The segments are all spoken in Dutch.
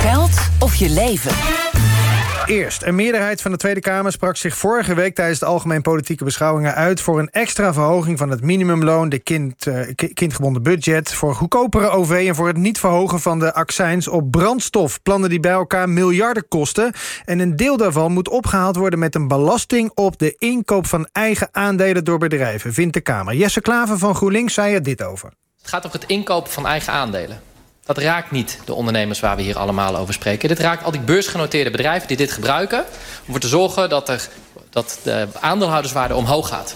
Geld of je leven. Eerst, een meerderheid van de Tweede Kamer sprak zich vorige week tijdens de algemeen politieke beschouwingen uit voor een extra verhoging van het minimumloon, de kind, uh, kindgebonden budget, voor goedkopere OV en voor het niet verhogen van de accijns op brandstof. Plannen die bij elkaar miljarden kosten. En een deel daarvan moet opgehaald worden met een belasting op de inkoop van eigen aandelen door bedrijven, vindt de Kamer. Jesse Klaver van GroenLinks zei er dit over. Het gaat over het inkopen van eigen aandelen. Dat raakt niet de ondernemers waar we hier allemaal over spreken. Dit raakt al die beursgenoteerde bedrijven die dit gebruiken... om ervoor te zorgen dat, er, dat de aandeelhouderswaarde omhoog gaat.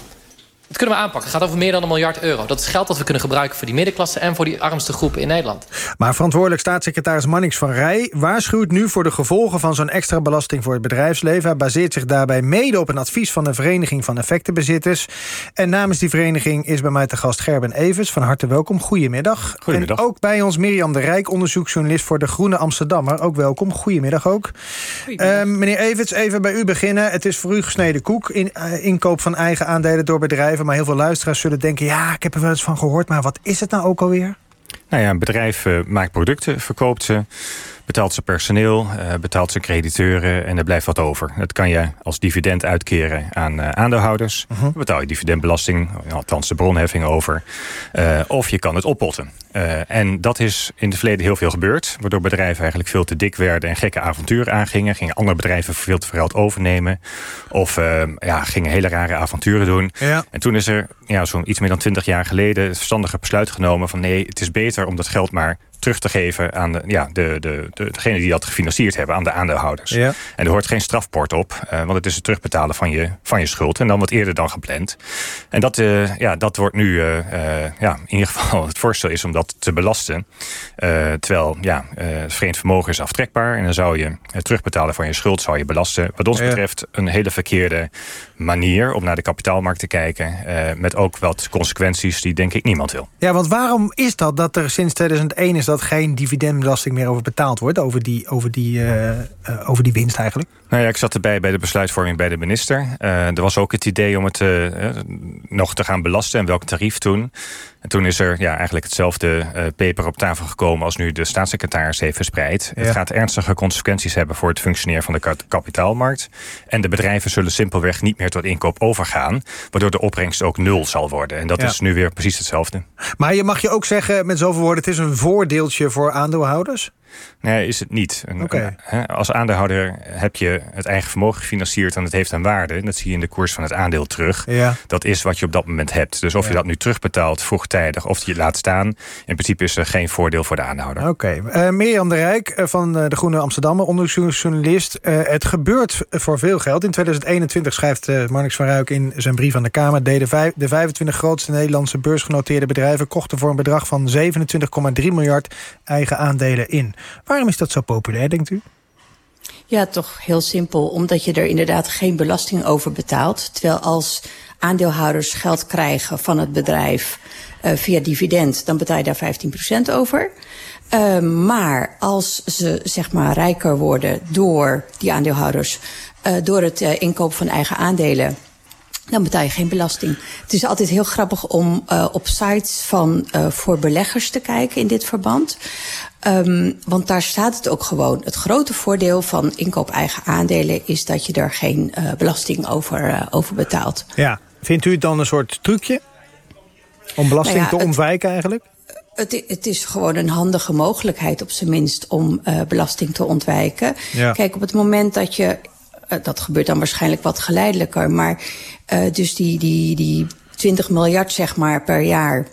Dat kunnen we aanpakken. Het gaat over meer dan een miljard euro. Dat is geld dat we kunnen gebruiken voor die middenklasse... en voor die armste groepen in Nederland. Maar verantwoordelijk staatssecretaris Mannix van Rij... waarschuwt nu voor de gevolgen van zo'n extra belasting voor het bedrijfsleven. Hij baseert zich daarbij mede op een advies van de Vereniging van Effectenbezitters. En namens die vereniging is bij mij te gast Gerben Evers. Van harte welkom. Goedemiddag. Goedemiddag. En ook bij ons Mirjam de Rijk, onderzoeksjournalist... voor de Groene Amsterdammer. Ook welkom. Goedemiddag ook. Uh, meneer Evers, even bij u beginnen. Het is voor u gesneden koek. In, uh, inkoop van eigen aandelen door bedrijven maar heel veel luisteraars zullen denken... ja, ik heb er wel eens van gehoord, maar wat is het nou ook alweer? Nou ja, een bedrijf uh, maakt producten, verkoopt ze betaalt ze personeel, uh, betaalt ze crediteuren en er blijft wat over. Dat kan je als dividend uitkeren aan uh, aandeelhouders. Uh -huh. Betaal je dividendbelasting, althans de bronheffing over. Uh, of je kan het oppotten. en dat is in het verleden heel veel gebeurd. Waardoor bedrijven eigenlijk veel te dik werden en gekke avonturen aangingen. Gingen andere bedrijven veel te veel geld overnemen. Of ja, gingen hele rare avonturen doen. Ja. En toen is er ja, zo'n iets meer dan twintig jaar geleden... het verstandige besluit genomen van nee, het is beter om dat geld maar terug te geven aan de, ja, de, de, de, degene die dat gefinancierd hebben, aan de aandeelhouders. Ja. En er hoort geen strafport op, uh, want het is het terugbetalen van je, van je schuld. En dan wat eerder dan gepland. En dat, uh, ja, dat wordt nu, uh, ja, in ieder geval het voorstel is om dat te belasten. terwijl ja, het vreemd vermogen is aftrekbaar. En dan zou je het terugbetalen van je schuld zou je belasten. Wat ons ja. betreft een hele verkeerde manier om naar de kapitaalmarkt te kijken. met ook wat consequenties die denk ik niemand wil. Ja, want waarom is dat dat er sinds 2001 is dat geen dividendbelasting meer over betaald wordt, over die, over die, uh, uh, over die winst eigenlijk? Nou ja, ik zat erbij bij de besluitvorming bij de minister. Uh, er was ook het idee om het nog te gaan belasten en welk tarief toen. En toen is er ja, eigenlijk hetzelfde paper op tafel gekomen als nu de staatssecretaris heeft verspreid. Ja. Het gaat ernstige consequenties hebben voor het functioneren van de kapitaalmarkt. En de bedrijven zullen simpelweg niet meer tot inkoop overgaan, waardoor de opbrengst ook nul zal worden. En dat ja. is nu weer precies hetzelfde. Maar je mag je ook zeggen met zoveel woorden, het is een voordeeltje voor aandeelhouders? Nee, is het niet. Een, okay. een, als aandeelhouder heb je het eigen vermogen gefinancierd... en het heeft een waarde. Dat zie je in de koers van het aandeel terug. Ja. Dat is wat je op dat moment hebt. Dus of ja. je dat nu terugbetaalt vroegtijdig of je laat staan... in principe is er geen voordeel voor de aandeelhouder. Oké. Okay. Uh, Mirjam de Rijk van de Groene Amsterdammer, onderzoeksjournalist. Uh, het gebeurt voor veel geld. In 2021 schrijft uh, Marnix van Ruik in zijn brief aan de Kamer... deden vijf, de 25 grootste Nederlandse beursgenoteerde bedrijven... kochten voor een bedrag van 27,3 miljard eigen aandelen in. Waarom is dat zo populair, denkt u? Ja, toch heel simpel. Omdat je er inderdaad geen belasting over betaalt. Terwijl als aandeelhouders geld krijgen van het bedrijf uh, via dividend... dan betaal je daar 15% over. Uh, maar als ze zeg maar rijker worden door die aandeelhouders... Uh, door het uh, inkopen van eigen aandelen dan betaal je geen belasting. Het is altijd heel grappig om uh, op sites van uh, voor beleggers te kijken in dit verband. Um, want daar staat het ook gewoon. Het grote voordeel van inkoop eigen aandelen is dat je er geen uh, belasting over, over betaalt. Ja, vindt u het dan een soort trucje? Om belasting nou ja, te ontwijken eigenlijk? Het, het, is gewoon een handige mogelijkheid op zijn minst om uh, belasting te ontwijken. Ja. Kijk, op het moment dat je dat gebeurt dan waarschijnlijk wat geleidelijker. Maar uh, dus die, die, die 20 miljard zeg maar per jaar.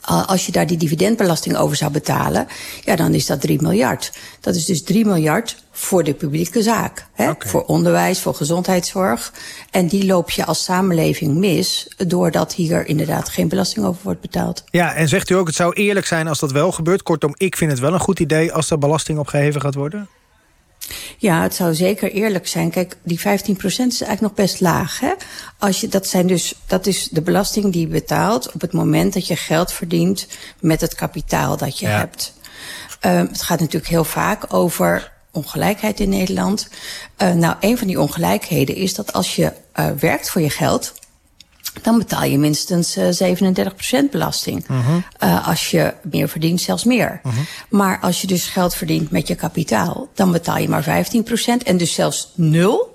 Als je daar die dividendbelasting over zou betalen, ja, dan is dat 3 miljard. Dat is dus 3 miljard voor de publieke zaak. Hè? Okay. Voor onderwijs, voor gezondheidszorg. En die loop je als samenleving mis, doordat hier inderdaad geen belasting over wordt betaald. Ja, en zegt u ook, het zou eerlijk zijn als dat wel gebeurt. Kortom, ik vind het wel een goed idee als er belasting op geheven gaat worden? Ja, het zou zeker eerlijk zijn. Kijk, die 15% is eigenlijk nog best laag. Hè? Als je, dat, zijn dus, dat is de belasting die je betaalt op het moment dat je geld verdient met het kapitaal dat je ja. hebt. Uh, het gaat natuurlijk heel vaak over ongelijkheid in Nederland. Uh, nou, een van die ongelijkheden is dat als je uh, werkt voor je geld dan betaal je minstens uh, 37% belasting. uh, als je meer verdient, zelfs meer. Maar als je dus geld verdient met je kapitaal, dan betaal je maar 15% en dus zelfs nul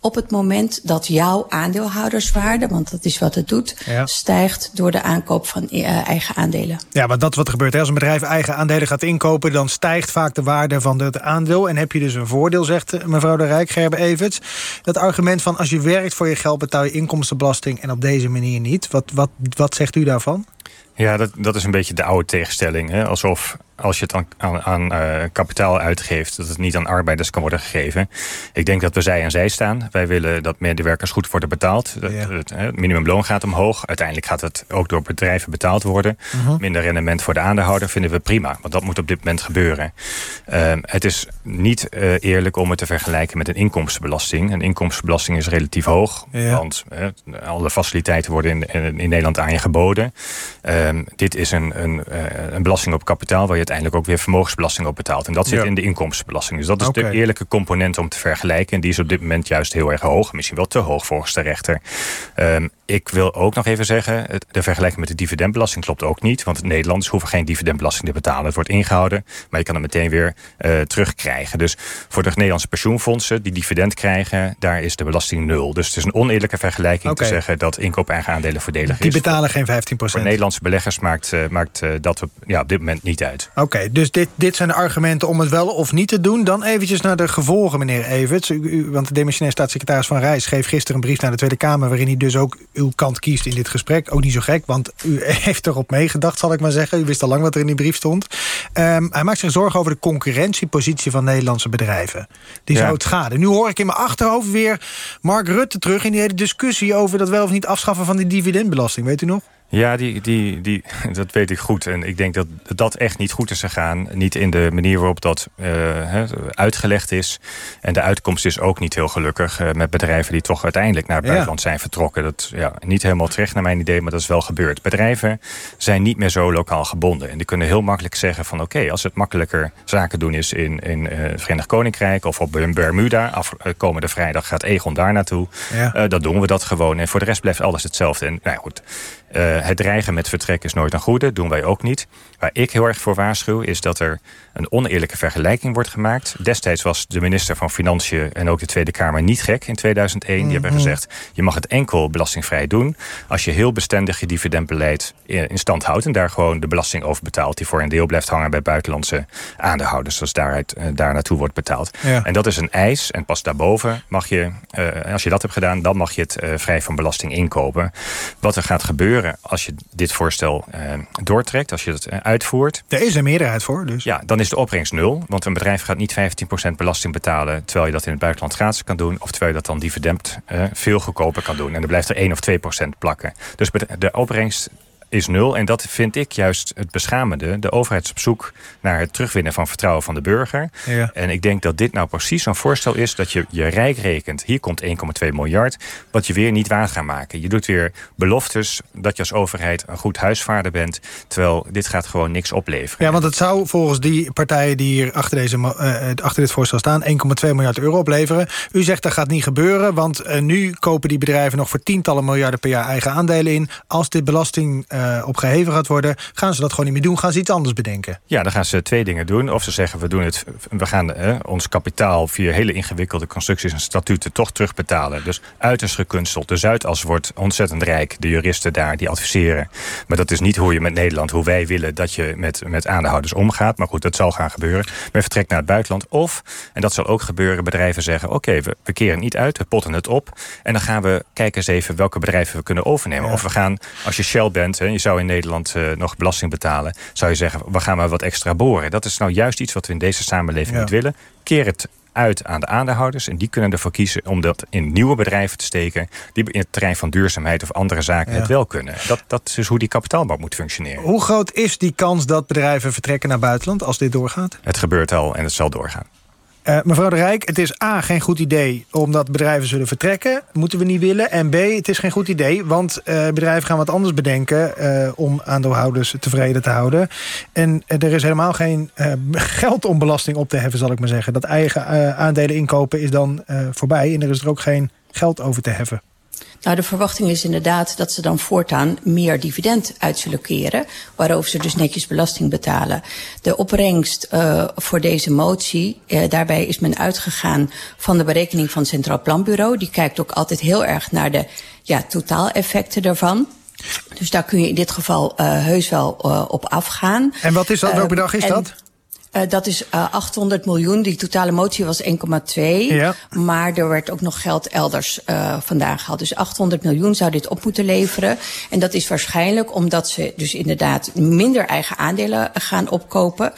op het moment dat jouw aandeelhouderswaarde, want dat is wat het doet, ja. stijgt door de aankoop van uh, eigen aandelen. Ja, want dat wat er gebeurt. Als een bedrijf eigen aandelen gaat inkopen, dan stijgt vaak de waarde van het aandeel. En heb je dus een voordeel, zegt mevrouw de Rijk, Gerbe Everts. Dat argument van als je werkt voor je geld betaal je inkomstenbelasting en op deze manier niet. Wat, wat, wat zegt u daarvan? Ja, dat, dat is een beetje de oude tegenstelling. Hè? Alsof als je het aan, aan, aan uh, kapitaal uitgeeft, dat het niet aan arbeiders kan worden gegeven. Ik denk dat we zij en zij staan. Wij willen dat medewerkers goed worden betaald. Ja. Het, het, minimumloon gaat omhoog. Uiteindelijk gaat het ook door bedrijven betaald worden. Uh mhm. -huh. Minder rendement voor de aandeelhouder vinden we prima. Want dat moet op dit moment gebeuren. Uh, het is niet uh, eerlijk om het te vergelijken met een inkomstenbelasting. Een inkomstenbelasting is relatief hoog. Ja. Want alle faciliteiten worden in, in, in, Nederland aan je geboden. Ehm, dit is een, een, een belasting op kapitaal waar je uiteindelijk ook weer vermogensbelasting op betaalt. En dat zit ja. in de inkomstenbelasting. Dus dat is okay. de eerlijke component om te vergelijken. En die is op dit moment juist heel erg hoog. Misschien wel te hoog volgens de rechter. Um, ik wil ook nog even zeggen, de vergelijking met de dividendbelasting klopt ook niet. Want Nederlanders hoeven geen dividendbelasting te betalen. Het wordt ingehouden, maar je kan het meteen weer uh, terugkrijgen. Dus voor de Nederlandse pensioenfondsen die dividend krijgen, daar is de belasting nul. Dus het is een oneerlijke vergelijking okay. te zeggen dat inkoop eigen aandelen voordelig die is. Die betalen geen 15% Voor Nederlandse beleggers maakt, uh, maakt uh, dat op, ja, op dit moment niet uit. Oké, okay, dus dit, dit zijn de argumenten om het wel of niet te doen. Dan eventjes naar de gevolgen, meneer Everts. U, u, want de demissionair staatssecretaris van Rijs schreef gisteren een brief naar de Tweede Kamer... waarin hij dus ook uw kant kiest in dit gesprek. Ook niet zo gek, want u heeft erop meegedacht, zal ik maar zeggen. U wist al lang wat er in die brief stond. Um, hij maakt zich zorgen over de concurrentiepositie van Nederlandse bedrijven. Die ja. zou het schaden. Nu hoor ik in mijn achterhoofd weer Mark Rutte terug... in die hele discussie over dat wel of niet afschaffen van die dividendbelasting. Weet u nog? Ja, die, die, die, dat weet ik goed. En ik denk dat dat echt niet goed is gegaan. Niet in de manier waarop dat uh, he, uitgelegd is. En de uitkomst is ook niet heel gelukkig... Uh, met bedrijven die toch uiteindelijk naar het ja. buitenland zijn vertrokken. Dat ja, niet helemaal terecht naar mijn idee, maar dat is wel gebeurd. Bedrijven zijn niet meer zo lokaal gebonden. En die kunnen heel makkelijk zeggen van... oké, okay, als het makkelijker zaken doen is in, in uh, het Verenigd Koninkrijk... of op Bermuda, af, komende vrijdag gaat Egon daar naartoe... Ja. dan doen we dat gewoon. En voor de rest blijft alles hetzelfde. En nou goed... Uh, het dreigen met vertrek is nooit een goede, doen wij ook niet. Waar ik heel erg voor waarschuw is dat er een oneerlijke vergelijking wordt gemaakt. Destijds was de minister van Financiën en ook de Tweede Kamer niet gek in 2001. Mm -hmm. Die hebben Mhm. gezegd, je mag het enkel belastingvrij doen... als je heel bestendig je dividendbeleid in stand houdt... en daar gewoon de belasting over betaalt... die voor een deel blijft hangen bij buitenlandse aandeelhouders... zoals daaruit, uh, daar naartoe wordt betaald. Ja. En dat is een eis. En pas daarboven mag je, uh, als je dat hebt gedaan... dan mag je het vrij van belasting inkopen. Wat er gaat gebeuren als je dit voorstel doortrekt... als je het uitvoert... Er is een meerderheid voor, dus. Ja, dan is de opbrengst nul. Want een bedrijf gaat niet 15% belasting betalen... terwijl je dat in het buitenland gratis kan doen... of terwijl je dat dan dividend uh, veel goedkoper kan doen. En dan blijft er 1 of 2% plakken. Dus de opbrengst is nul. En dat vind ik juist het beschamende. De overheid is op zoek naar het terugwinnen van vertrouwen van de burger. Ja. En ik denk dat dit nou precies zo'n voorstel is... dat je je rijk rekent. Hier komt 1,2 miljard. Wat je weer niet waar gaat maken. Je doet weer beloftes dat je als overheid een goed huisvaarder bent. Terwijl dit gaat gewoon niks opleveren. Ja, want het zou volgens die partijen die hier achter, deze, uh, achter dit voorstel staan... 1,2 miljard euro opleveren. U zegt dat gaat niet gebeuren. Want uh, nu kopen die bedrijven nog voor tientallen miljarden per jaar eigen aandelen in. Als dit belasting... Uh, uh, op geheven gaat worden, gaan ze dat gewoon niet meer doen. Gaan ze iets anders bedenken? Ja, dan gaan ze twee dingen doen. Of ze zeggen, we, doen het, we gaan uh, ons kapitaal via hele ingewikkelde constructies en statuten toch terugbetalen. Dus uiterst gekunsteld. De Zuidas wordt ontzettend rijk. De juristen daar, die adviseren. Maar dat is niet hoe je met Nederland, hoe wij willen dat je met, met aandeelhouders omgaat. Maar goed, dat zal gaan gebeuren. Men vertrekt naar het buitenland. Of, en dat zal ook gebeuren, bedrijven zeggen, oké, okay, we, we keren niet uit, we potten het op. En dan gaan we kijken eens even welke bedrijven we kunnen overnemen. Ja. Of we gaan, als je Shell bent, hè, je zou in Nederland uh, nog belasting betalen... zou je zeggen, we gaan maar wat extra boren. Dat is nou juist iets wat we in deze samenleving ja. niet willen. Keer het uit aan de aandeelhouders. En die kunnen ervoor kiezen om dat in nieuwe bedrijven te steken... die in het terrein van duurzaamheid of andere zaken ja. het wel kunnen. Dat, dat is dus hoe die kapitaalbouw moet functioneren. Hoe groot is die kans dat bedrijven vertrekken naar buitenland als dit doorgaat? Het gebeurt al en het zal doorgaan. Uh, mevrouw de Rijk, het is A, geen goed idee omdat bedrijven zullen vertrekken. Moeten we niet willen. En B, het is geen goed idee, want uh, bedrijven gaan wat anders bedenken... Uh, om aandeelhouders tevreden te houden. En er is helemaal geen geld om belasting op te heffen, zal ik maar zeggen. Dat eigen aandelen inkopen is dan voorbij en er is er ook geen geld over te heffen. Nou, de verwachting is inderdaad dat ze dan voortaan meer dividend uit zullen keren, waarover ze dus netjes belasting betalen. De opbrengst uh, voor deze motie, uh, daarbij is men uitgegaan van de berekening van het Centraal Planbureau. Die kijkt ook altijd heel erg naar de ja, totaaleffecten daarvan. Dus daar kun je in dit geval uh, heus wel uh, op afgaan. En wat is dat? Welke bedrag is dat? Uh, dat is uh, 800 miljoen. Die totale motie was 1,2. Ja. Maar er werd ook nog geld elders uh, vandaan gehaald. Dus 800 miljoen zou dit op moeten leveren. En dat is waarschijnlijk omdat ze dus inderdaad minder eigen aandelen gaan opkopen.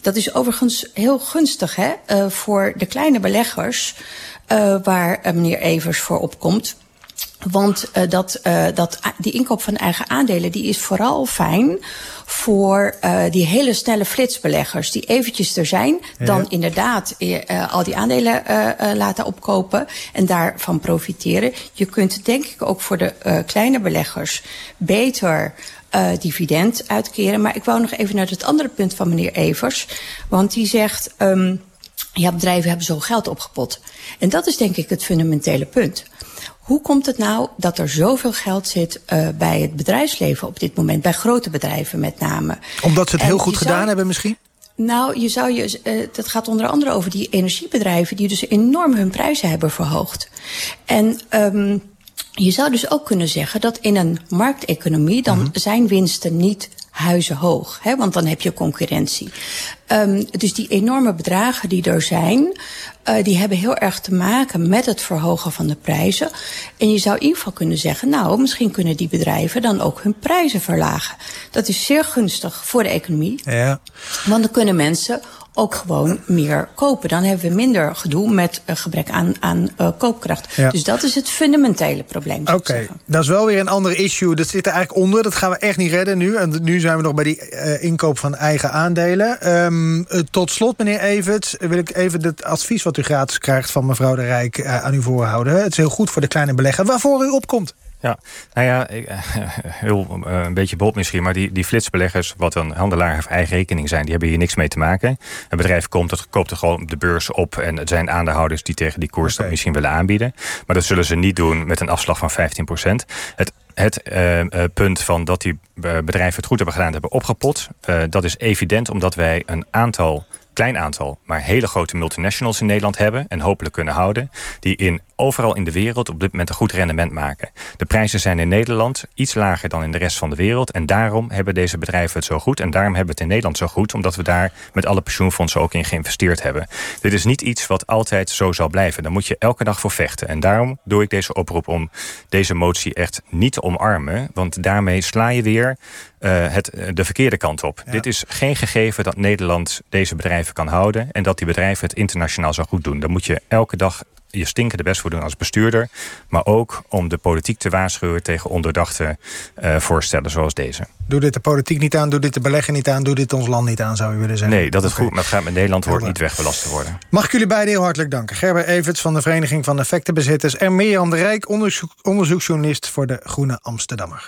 Dat is overigens heel gunstig hè, voor de kleine beleggers. Uh, waar meneer Evers voor opkomt. Want uh, dat, uh, dat, die inkoop van eigen aandelen die is vooral fijn voor uh, die hele snelle flitsbeleggers die eventjes er zijn, ja. dan inderdaad al die aandelen laten opkopen en daarvan profiteren. Je kunt denk ik ook voor de kleine beleggers beter uh, dividend uitkeren. Maar ik wou nog even naar het andere punt van meneer Evers. Want die zegt, um, ja, bedrijven hebben zo geld opgepot. En dat is denk ik het fundamentele punt. Hoe komt het nou dat er zoveel geld zit uh, bij het bedrijfsleven op dit moment, bij grote bedrijven met name? Omdat ze het en heel goed gedaan zou... hebben misschien? Nou, je zou je, uh, dat gaat onder andere over die energiebedrijven die dus enorm hun prijzen hebben verhoogd. En um, je zou dus ook kunnen zeggen dat in een markteconomie dan mm-hmm. zijn winsten niet huizenhoog. Hè, want dan heb je concurrentie. Um, dus die enorme bedragen die er zijn, uh, die hebben heel erg te maken met het verhogen van de prijzen. En je zou in ieder geval kunnen zeggen, nou, misschien kunnen die bedrijven dan ook hun prijzen verlagen. Dat is zeer gunstig voor de economie. Ja. Want dan kunnen mensen ook gewoon meer kopen. Dan hebben we minder gedoe met uh, gebrek aan, aan uh, koopkracht. Ja. Dus dat is het fundamentele probleem. Oké, okay. dat is wel weer een ander issue. Dat zit er eigenlijk onder. Dat gaan we echt niet redden nu. En nu zijn we nog bij die uh, inkoop van eigen aandelen. Um, tot slot, meneer Everts, wil ik even het advies wat u gratis krijgt van mevrouw de Rijk aan u voorhouden. Het is heel goed voor de kleine belegger waarvoor u opkomt. Ja, nou ja, heel, uh, een beetje bot misschien, maar die, die flitsbeleggers, wat een handelaar of eigen rekening zijn, die hebben hier niks mee te maken. Een bedrijf komt, het koopt er gewoon de beurs op en het zijn aandeelhouders die tegen die koers okay. dat misschien willen aanbieden. Maar dat zullen ze niet doen met een afslag van 15 procent. Het het uh, punt van dat die bedrijven het goed hebben gedaan, hebben opgepot. Uh, dat is evident omdat wij een aantal klein aantal, maar hele grote multinationals in Nederland hebben... en hopelijk kunnen houden... die in, overal in de wereld op dit moment een goed rendement maken. De prijzen zijn in Nederland iets lager dan in de rest van de wereld... en daarom hebben deze bedrijven het zo goed. En daarom hebben we het in Nederland zo goed... omdat we daar met alle pensioenfondsen ook in geïnvesteerd hebben. Dit is niet iets wat altijd zo zal blijven. Daar moet je elke dag voor vechten. En daarom doe ik deze oproep om deze motie echt niet te omarmen... want daarmee sla je weer uh, het, de verkeerde kant op. Ja. Dit is geen gegeven dat Nederland deze bedrijven kan houden... en dat die bedrijven het internationaal zo goed doen. Daar moet je elke dag je stinkende best voor doen als bestuurder... maar ook om de politiek te waarschuwen tegen onderdachte uh, voorstellen zoals deze. Doe dit de politiek niet aan, doe dit de belegger niet aan... doe dit ons land niet aan, zou je willen zeggen. Nee, dat is okay. goed, maar het gaat met Nederland wordt niet wegbelast te worden. Mag ik jullie beiden heel hartelijk danken. Gerber Everts van de Vereniging van Effectenbezitters... en Mirjam de Rijk, onderzoek, onderzoeksjournalist voor de Groene Amsterdammer.